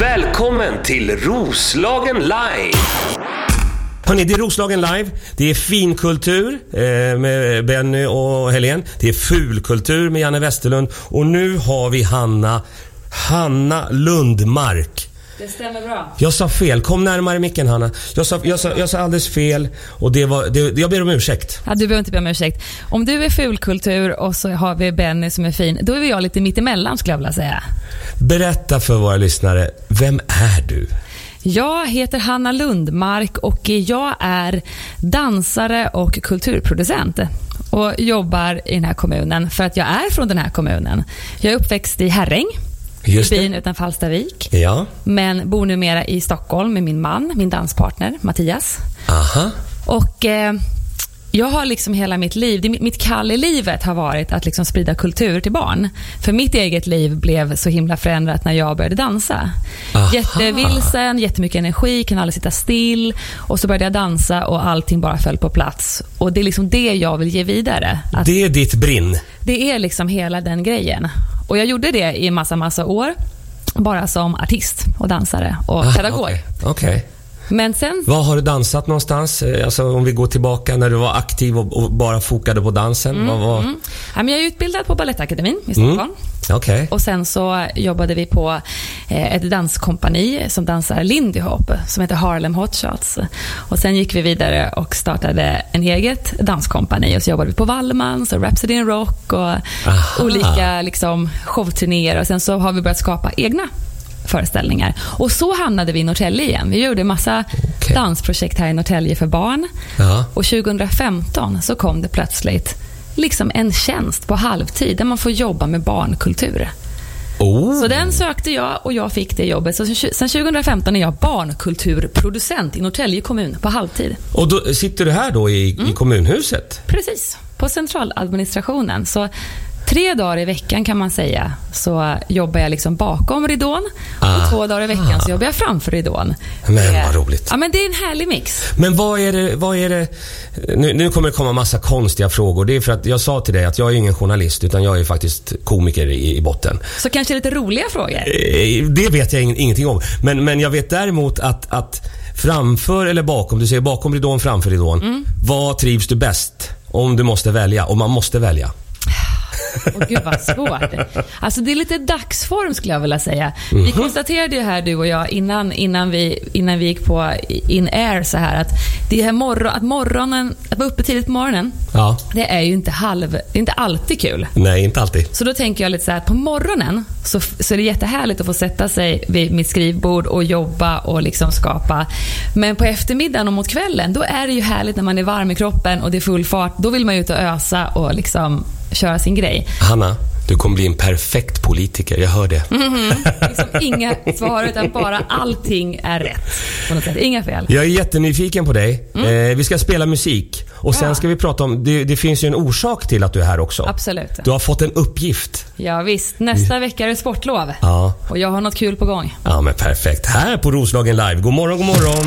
Välkommen till Roslagen Live! Hörrni, det är Roslagen live. Det är finkultur eh, med Benny och Helene. Det är fulkultur med Janne Westerlund. Och nu har vi Hanna, Hanna Lundmark. Det stämmer bra. Jag sa fel. Kom närmare micken Hanna. Jag sa, jag sa, jag sa alldeles fel och det var, det, jag ber om ursäkt. Ja, du behöver inte be om ursäkt. Om du är fulkultur och så har vi Benny som är fin, då är jag lite mittemellan skulle jag vilja säga. Berätta för våra lyssnare, vem är du? Jag heter Hanna Lundmark och jag är dansare och kulturproducent och jobbar i den här kommunen för att jag är från den här kommunen. Jag är uppväxt i Herräng, Just byn det. utanför Hallstavik, Ja. men bor numera i Stockholm med min man, min danspartner Mattias. Aha. Och eh, jag har liksom hela mitt liv, mitt kall i livet har varit att liksom sprida kultur till barn. För mitt eget liv blev så himla förändrat när jag började dansa. Aha. Jättevilsen, jättemycket energi, kan aldrig sitta still. Och så började jag dansa och allting bara föll på plats. Och det är liksom det jag vill ge vidare. Att Det är ditt brinn. det är liksom hela den grejen. Och jag gjorde det i massa, massa år. Bara som artist och dansare och Ah, pedagog. Okej. Men sen Var har du dansat någonstans? Eh, Alltså om vi går tillbaka när du var aktiv och, och bara fokade på dansen. Vad var... Mm. Ja, men jag är utbildad på Balettakademin i Stockholm. Okej. Och sen så jobbade vi på eh, ett danskompani som dansar Lindy Hop som heter Harlem Hot Shots. Och sen gick vi vidare och startade en eget danskompani och så jobbade vi på Wallmans och Rhapsody in Rock och Aha. olika liksom, showturnéer och sen så har vi börjat skapa egna föreställningar. Och så hamnade vi i Norrtälje igen. Vi gjorde massa Okej. dansprojekt här i Norrtälje för barn. Ja. Och 2015 så kom det plötsligt liksom en tjänst på halvtid där man får jobba med barnkultur. Oh. Så den sökte jag och jag fick det jobbet. Så sen 2015 är jag barnkulturproducent i Norrtälje kommun på halvtid. Och då sitter du här då i, Mm. i kommunhuset? Precis, på centraladministrationen. Så tre dagar i veckan kan man säga så jobbar jag liksom bakom ridån Ah. och två dagar i veckan så jobbar jag framför ridån. Men vad roligt. Ja, men det är en härlig mix. Men vad är det, vad är det nu, nu kommer det komma massa konstiga frågor. Det är för att jag sa till dig att jag är ingen journalist utan jag är faktiskt komiker i, i botten. Så kanske lite roliga frågor. Eh, Det vet jag ing, ingenting om. Men, men jag vet däremot att, att framför eller bakom, du säger bakom ridån, framför ridån. Mm. Vad trivs du bäst? Om du måste välja, om man måste välja. Åh gud vad svårt. Alltså det är lite dagsform skulle jag vilja säga. Mhm. Vi konstaterade ju här du och jag innan, innan, vi, innan vi gick på in air så här att det här morgon, att morgonen, att vara uppe tidigt på morgonen, Ja. det är ju inte halv, det är inte alltid kul. Nej, inte alltid. Så då tänker jag lite så här att på morgonen så, så är det jättehärligt att få sätta sig vid mitt skrivbord och jobba och liksom skapa. Men på eftermiddagen och mot kvällen, då är det ju härligt när man är varm i kroppen och det är full fart. Då vill man ju ut och ösa och liksom köra sin grej. Hanna, du kommer bli en perfekt politiker. Jag hör det. liksom inga svar, utan bara allting är rätt. På något sätt. Inga fel. Jag är jättenyfiken på dig. Eh, vi ska spela musik och sen Ja. ska vi prata om, det, det finns ju en orsak till att du är här också. Absolut. Du har fått en uppgift. Ja, visst. Nästa vecka är det sportlov. Ja. Och jag har något kul på gång. Ja men perfekt. Här på Roslagen live. God morgon, god morgon.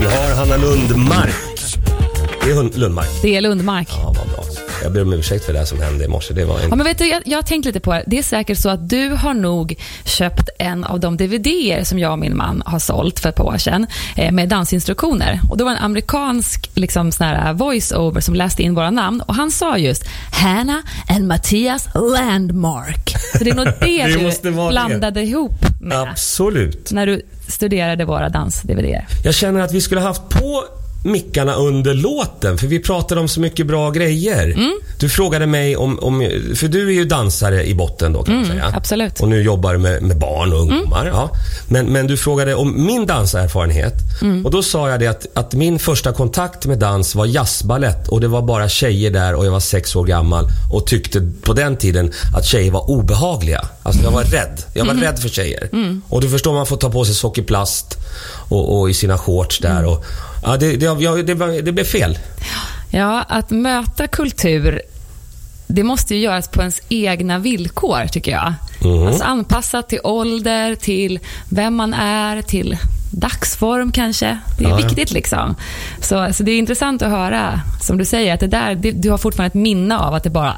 Vi har Hanna Lundmark. Det är Lundmark. Det är Lundmark. Ja, vad bra. Jag ber om ursäkt för det här som hände i morse. Det var en... Ja, men vet du, jag, jag har tänkt lite på det. Det är säkert så att du har nog köpt en av de DVDer som jag och min man har sålt för ett par år sedan eh, med dansinstruktioner. Och det var en amerikansk liksom, här voice-over som läste in våra namn och han sa just Hanna and Mattias Landmark. Så det är nog det, Det du vara det. blandade ihop med Absolut. när du studerade våra dans-DVDer. Jag känner att vi skulle haft på mickarna under låten, för vi pratade om så mycket bra grejer. Mm. Du frågade mig om, om, för du är ju dansare i botten då kan man säga. Mm, absolut. Mm. Och nu jobbar med, med barn och ungdomar. Ja. Men, men du frågade om min danserfarenhet. Mm. Och då sa jag det att, att min första kontakt med dans var jazzbalett och det var bara tjejer där och jag var sex år gammal och tyckte på den tiden att tjejer var obehagliga. Alltså jag var rädd. Jag var Mm. rädd för tjejer. Och du förstår, man får ta på sig sockerplast och, och i sina shorts där. Mm. Och, ja, det, det, jag, det, var- det blev fel. Ja, att möta kultur, det måste ju göras på ens egna villkor, tycker jag. Mm. Alltså anpassat till ålder, till vem man är, till dagsform kanske. Det är Ja, ja. viktigt liksom. Så, så det är intressant att höra, som du säger, att det där, det, du har fortfarande ett minne av att det bara...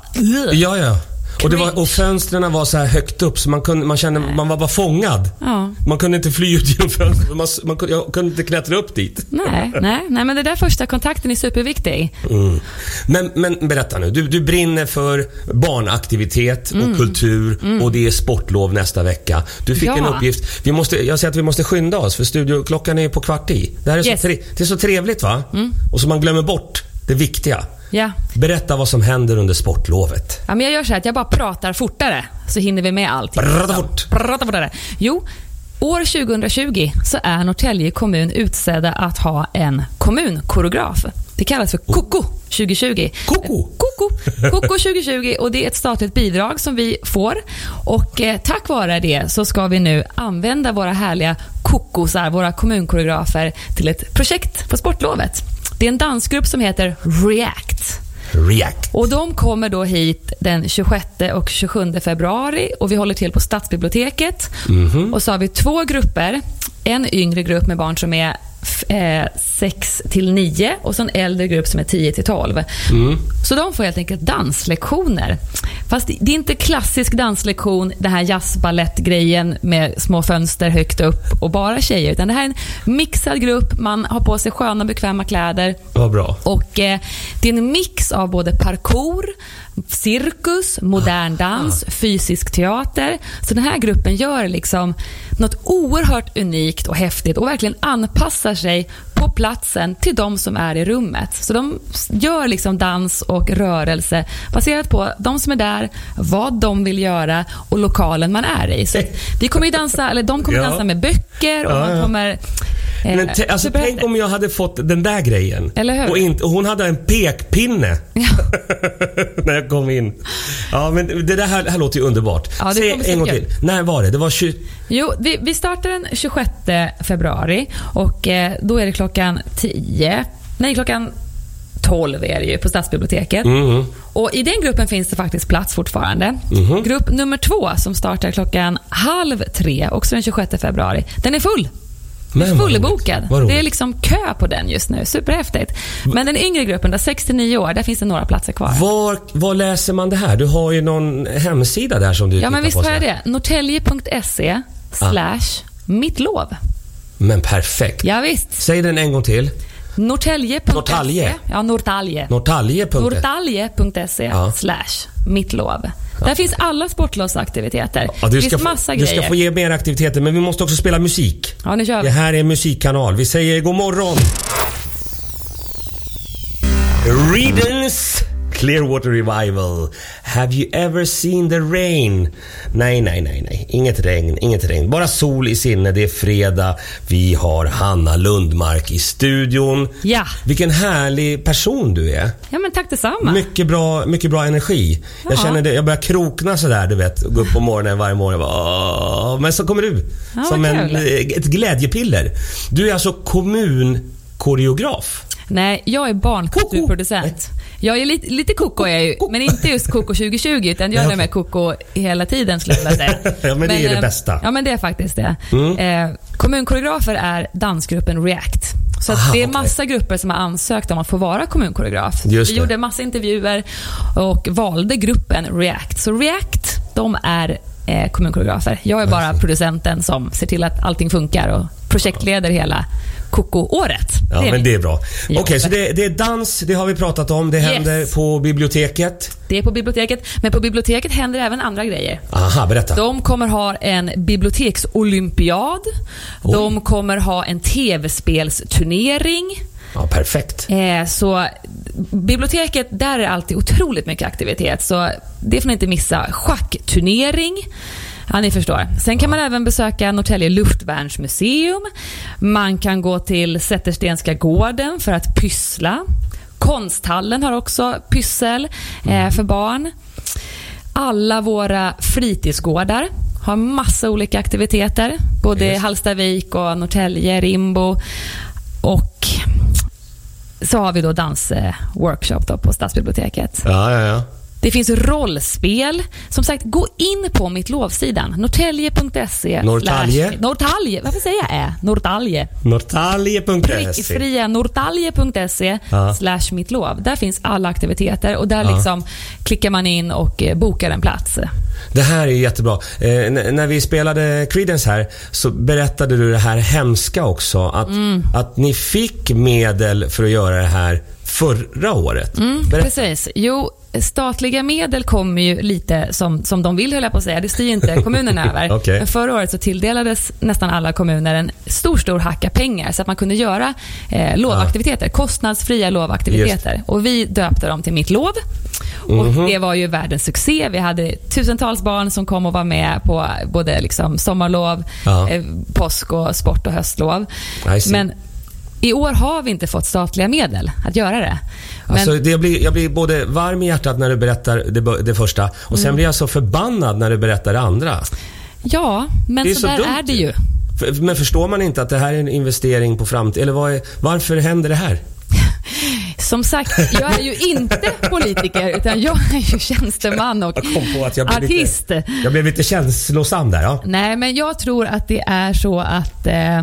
Ja, ja. Och, det var, och fönstren var så här högt upp så man, kunde, man kände man var bara fångad. Ja. Man kunde inte fly ut genom fönstret. Man, man, kunde- jag kunde inte klättra upp dit. Nej, nej, nej, men det där första kontakten är superviktig. Mm. Men, men berätta nu. Du, du brinner för barnaktivitet och Mm. kultur och det är sportlov nästa vecka. Du fick Ja. en uppgift. Vi måste, jag säger att vi måste skynda oss för studioklockan är på kvart i. Det här är, Yes. så, tre, det är så trevligt va? Och så man glömmer bort det viktiga. Ja. Berätta vad som händer under sportlovet. Ja, men jag gör så här att jag bara pratar fortare, så hinner vi med allting. Prata fort. Prata fortare. Jo, år 2020 så är Norrtälje kommun utsedda att ha en kommunkoreograf. Det kallas för KOKO 2020. Koko? Koko, Koko 2020 och det är ett statligt bidrag som vi får. Och eh, tack vare det så ska vi nu använda våra härliga kokosar, våra kommunkoreografer, till ett projekt på sportlovet. Det är en dansgrupp som heter React. React. Och de kommer då hit den 26 och 27 februari och vi håller till på Stadsbiblioteket. Och så har vi två grupper. En yngre grupp med barn som är 6 till 9 och så en äldre grupp som är 10 till 12. Så de får helt enkelt danslektioner. Fast det är inte klassisk danslektion, den här jazzbalettgrejen med små fönster högt upp och bara tjejer. Utan det här är en mixad grupp, man har på sig sköna bekväma kläder. Vad bra. Och eh, Det är en mix av både parkour, cirkus, modern dans, fysisk teater. Så den här gruppen gör liksom något oerhört unikt och häftigt och verkligen anpassar sig på platsen till de som är i rummet. Så de gör liksom dans och rörelse baserat på de som är där, vad de vill göra och lokalen man är i. Så vi kommer dansa, eller de kommer Ja. dansa med böcker och Ja, man kommer... eh, Men te, alltså, tänk om jag hade fått den där grejen. Eller hur? Och, inte, och hon hade en pekpinne när jag kom in. Ja, men det där här, här låter ju underbart. Ja, Säg en gång till. När var det? Det var 20... Jo, vi, vi startar den 26 februari och eh, då är det klockan 10. Nej, klockan 12 är det ju på Stadsbiblioteket. Mm. Och I den gruppen finns det faktiskt plats fortfarande. Mhm. Grupp nummer två som startar klockan halv tre, också den 26 februari, den är full. Den är fullbokad. Det är liksom kö på den just nu. Superhäftigt. Men den yngre gruppen, där 6-9 år, där finns det några platser kvar. Var, var läser man det här? Du har ju någon hemsida där som du Ja, men visst har jag det. Norrtälje.se slash mittlov. Men perfekt. Ja, visst. Säg den en gång till. Norrtälje.se. Norrtälje? Ja, Norrtälje. Norrtalje.se. Norrtalje.se Ja. slash mittlov. Där finns alla sportlovsaktiviteter. Ja, det finns ska få, massa du grejer. ska få ge mer aktiviteter, men vi måste också spela musik. Ja, nu kör vi. Det här är en musikkanal. Vi säger god morgon. Readings Clearwater Revival. Have you ever seen the rain? Nej, nej, nej, nej. Inget regn, inget regn. Bara sol i sinne. Det är fredag. Vi har Hanna Lundmark i studion. Ja. Vilken härlig person du är. Ja, men tack detsamma. Mycket bra, mycket bra energi. Jag Ja. känner det, jag börjar krokna sådär du vet. Gå upp på morgonen varje morgon bara. Men så kommer du. Ja, som en, kul. ett glädjepiller. Du är alltså kommunkoreograf. Nej, jag är barnkulturproducent. Jag är lite, lite koko är jag ju, men inte just koko 2020 utan jag är med koko hela tiden skulle jag vilja säga. Ja, men det är det eh, bästa. Mm. Ja, men det är faktiskt det. Eh, kommunkoreografer är dansgruppen React. Så Aha, det är massa grupper som har ansökt om att få vara kommunkoreograf. Just Vi det. gjorde massa intervjuer och valde gruppen React. Så React, de är eh, kommunkoreografer. Jag är bara producenten som ser till att allting funkar och projektleder hela Koko-året. Ja, men det är bra. Okej, så det, det är dans, det har vi pratat om. Det Yes. händer på biblioteket. Det är på biblioteket. Men på biblioteket händer även andra grejer. Aha, berätta. De kommer ha en biblioteksolympiad. De kommer ha en tv-spelsturnering. Ja, perfekt. Eh, så biblioteket, där är alltid otroligt mycket aktivitet. Så det får ni inte missa. Schackturnering. Ja, ni förstår. Sen kan man även besöka Norrtälje luftvärnsmuseum. Man kan gå till Zetterstenska gården för att pyssla. Konsthallen har också pyssel eh, för barn. Alla våra fritidsgårdar har massa olika aktiviteter. Både Yes. Hallstavik och Norrtälje, Rimbo. Så har vi då dansworkshop eh, då på Stadsbiblioteket. Ja, ja, ja. Det finns rollspel. Som sagt, gå in på mitt lovsidan. Norrtälje.se. Norrtalje? Norrtalje. Varför säger jag ä? Norrtalje. Norrtalje.se Prickfria norrtalje.se Ja. slash mitt lov. Där finns alla aktiviteter och där liksom klickar man in och eh, bokar en plats. Det här är jättebra. Eh, när vi spelade Creedence här så berättade du det här hemska också. Att, Mm. att ni fick medel för att göra det här förra året. Berätta. Precis. Jo, statliga medel kommer ju lite som, som de vill, höll jag på att säga. Det styr inte kommunerna över. Okej. Men förra året så tilldelades nästan alla kommuner en stor, stor hacka pengar så att man kunde göra eh, lovaktiviteter. Kostnadsfria lovaktiviteter. Och vi döpte dem till Mitt lov. Och Mhm. Det var ju världens succé. Vi hade tusentals barn som kom och var med på både liksom sommarlov, Ja. eh, påsk och sport och höstlov. Men i år har vi inte fått statliga medel att göra det. Men, Alltså, det jag, blir, jag blir både varm i hjärtat när du berättar det, det första och sen Mm. blir jag så förbannad när du berättar det andra. Ja, men Det är så, så där dumt är det ju. Men förstår man inte att det här är en investering på framtiden? Eller är, varför händer det här? Som sagt, jag är ju inte politiker utan jag är ju tjänsteman och Jag artist. lite, jag blev lite känslosam där. Ja. Nej, men jag tror att det är så att eh,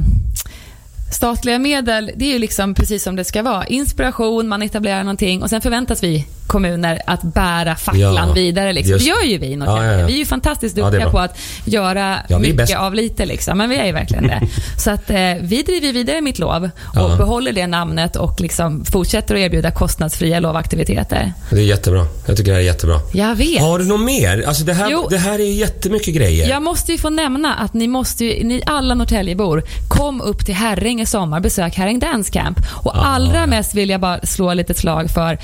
statliga medel, det är ju liksom precis som det ska vara. Inspiration, man etablerar någonting och sen förväntas vi kommuner att bära facklan Ja, vidare. Liksom. just Det gör ju vi i Norrtälje. Ja, ja. Vi är ju fantastiskt duktiga på att göra är bäst. mycket av lite. Liksom. Men vi är ju verkligen det. Så att eh, vi driver vidare Mitt lov och behåller det namnet och liksom fortsätter att erbjuda kostnadsfria lovaktiviteter. Det är jättebra. Jag tycker det här är jättebra. Jag vet. Har du något mer? Alltså det, här, Jo. det här är ju jättemycket grejer. Jag måste ju få nämna att ni måste ju, ni alla Norrtäljebor, kom upp till Herräng i sommar, besök Herräng Dance Camp. Och Ah. allra mest vill jag bara slå lite slag för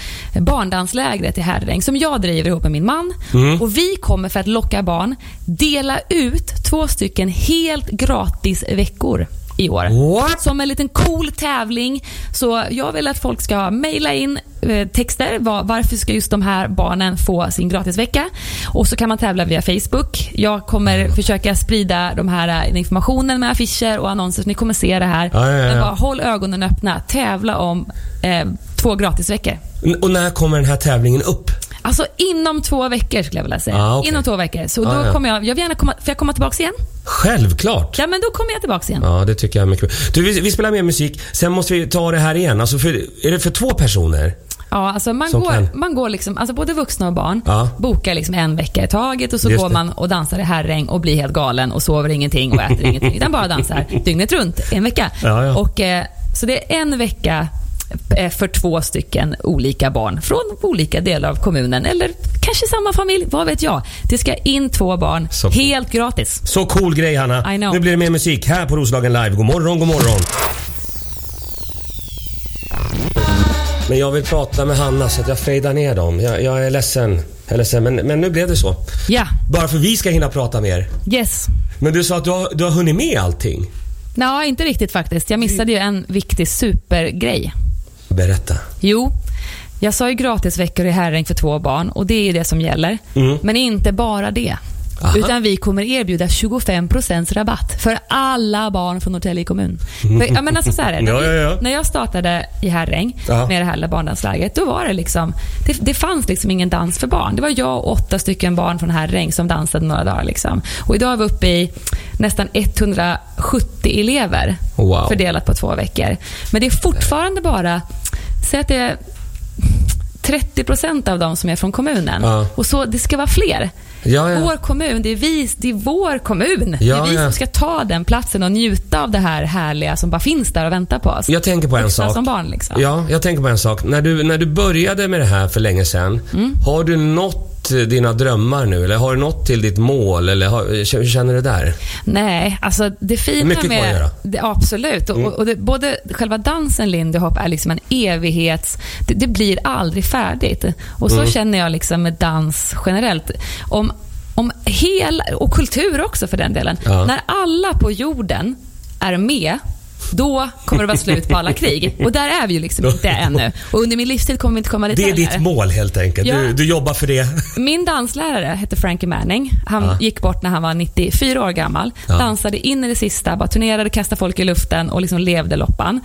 barndanslägret i Herräng som jag driver ihop med min man. Mm. Och vi kommer för att locka barn dela ut två stycken helt gratis veckor i år. What? Som en liten cool tävling. Så jag vill att folk ska mejla in eh, texter. Var, varför ska just de här barnen få sin gratisvecka? Och så kan man tävla via Facebook. Jag kommer försöka sprida de här eh, informationen med affischer och annonser så ni kommer se det här. Ja, ja, ja. Men bara håll ögonen öppna. Tävla om eh, två gratisveckor. Och när kommer den här tävlingen upp? Alltså inom två veckor skulle jag vilja säga. Ah, okej. Inom två veckor. Så Ah, då ja. kommer jag, jag vill gärna komma, får jag komma tillbaka igen? Självklart. Ja men då kommer jag tillbaka igen. Ja, det tycker jag är mycket bra. Du, vi, vi spelar mer musik. Sen måste vi ta det här igen. Alltså för, är det för två personer? Ja, alltså man Som går, kan. man går liksom, alltså både vuxna och barn Ja. bokar liksom en vecka i taget och så Just går det. man och dansar i herräng och blir helt galen och sover ingenting och äter ingenting. Utan bara dansar dygnet runt en vecka. Ja, ja. Och, eh, så det är en vecka för två stycken olika barn från olika delar av kommunen eller kanske samma familj, vad vet jag. Det ska in två barn Så coolt. helt gratis. Så cool grej Hanna. Nu blir det mer musik här på Roslagen Live. God morgon, god morgon. Men jag vill prata med Hanna så att jag fejdar ner dem. Jag, jag är ledsen. Jag är ledsen men, men nu blev det så. Ja, Bara för vi ska hinna prata mer. yes. Men du sa att du har, du har hunnit med allting. Nej, inte riktigt faktiskt. Jag missade ju en viktig supergrej. Berätta. Jo, jag sa ju gratisveckor i Herräng för två barn och det är det som gäller. Mm. Men inte bara det. Aha. Utan vi kommer erbjuda 25% rabatt för alla barn från Norrtälje kommun. För, ja, men alltså så här är det. Ja, ja, ja. När jag startade i Herräng med det här lilla barndanslägret, då var det liksom, det, det fanns liksom ingen dans för barn. Det var jag och åtta stycken barn från Herräng som dansade några dagar. Liksom. Och idag är vi uppe i nästan 170 elever Wow. fördelat på två veckor. Men det är fortfarande bara, säg att det är 30 procent av dem som är från kommunen. Ja. Och så, Det ska vara fler. Ja, ja. Vår kommun, det är, vi, det är vår kommun. det Ja, är vi som ska ta den platsen och njuta av det här härliga som bara finns där och väntar på oss. Jag tänker på en Vuxna sak. som barn liksom. Ja, jag tänker på en sak. När du, när du började med det här för länge sedan, Mm. har du nått dina drömmar nu? Eller har du nått till ditt mål? Eller har, hur känner du där? Nej, alltså det fina Mycket med... göra. Mm. Det, absolut. Och, och det, både själva dansen Lindy Hop är liksom en evighets... Det, det blir aldrig färdigt. Och så Mm. känner jag liksom med dans generellt. Om, om hela, och kultur också för den delen. Ja. När alla på jorden är med då kommer det vara slut på alla krig. Och där är vi ju liksom inte ännu. Och under min livstid kommer vi inte komma dit Det är ditt mål helt enkelt. Ja. Du, du jobbar för det. Min danslärare hette Frankie Manning. Han Ja. gick bort när han var 94 år gammal. Ja. Dansade in i det sista, bara turnerade, kastade folk i luften och liksom levde loppan.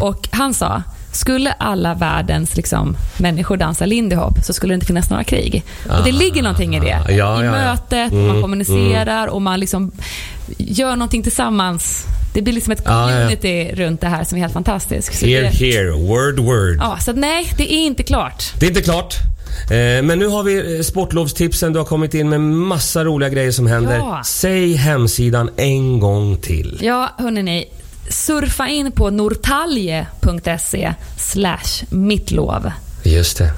Och han sa, skulle alla världens liksom, människor dansa lindy hop så skulle det inte finnas några krig. Och det ligger någonting i det. Ja, I ja, ja. mötet, man kommunicerar och man liksom gör någonting tillsammans. Det blir liksom ett Ja, ja, ja. community runt det här som är helt fantastiskt. Så Here, det, here, word, word. ja, så att nej, det är inte klart. Det är inte klart. Eh, Men nu har vi eh, sportlovstipsen. Du har kommit in med massa roliga grejer som händer. Ja. Säg hemsidan en gång till. Ja, hörni, surfa in på nortalje.se slash mittlov. Just det.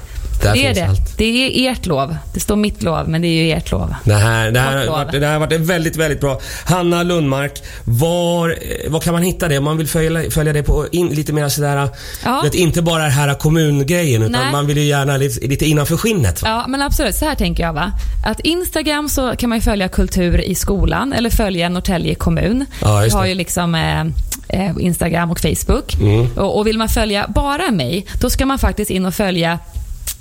Där Det är det. allt. Det är ert lov. Det står mitt lov, men det är ju ert lov. Det här, det, här, varit- det här har varit väldigt, väldigt bra. Hanna Lundmark, var, var kan man hitta det? Om man vill följa, följa det på in, lite mer sådär, Ja. vet, inte bara det här kommungrejen utan Nej. man vill ju gärna lite, lite innanför skinnet. Va? Ja, men absolut. Så här tänker jag. va. Att Instagram så kan man ju följa kultur i skolan eller följa Norrtälje kommun. Ja, Vi har ju liksom eh, eh, Instagram och Facebook. Mm. Och, och vill man följa bara mig, då ska man faktiskt in och följa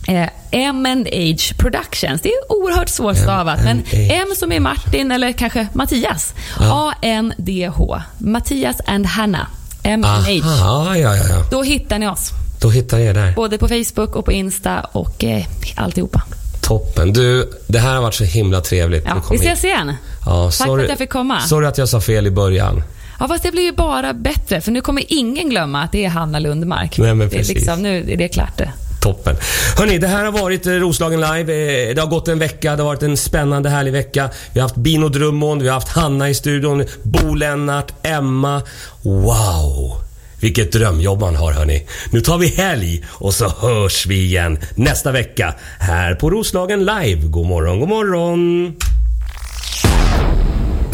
Eh, M&H Productions. Det är oerhört svårstavat, men. M som är Martin eller kanske Mattias. A-N-D-H. Mattias and Hanna. M&H. Aha, ja, ja, ja. Då hittar ni oss. Då hittar jag där. Både på Facebook och på Insta och eh, alltihopa. Toppen. Du, det här har varit så himla trevligt. Ja, vi hit. ses igen. Ja, Tack för att jag fick komma. Sorry att jag sa fel i början. Ja, fast det blir ju bara bättre, för nu kommer ingen glömma att det är Hanna Lundmark. Nej, men det är precis. liksom, nu är det klart. Toppen. Hörni, det här har varit eh, Roslagen live. Eh, det har gått en vecka. Det har varit en spännande, härlig vecka. Vi har haft Bino Drummond, vi har haft Hanna i studion, Bo Lennart, Emma. Wow! Vilket drömjobb man har hörni. Nu tar vi helg och så hörs vi igen nästa vecka här på Roslagen live. God morgon, god morgon!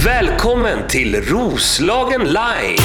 Välkommen till Roslagen Live!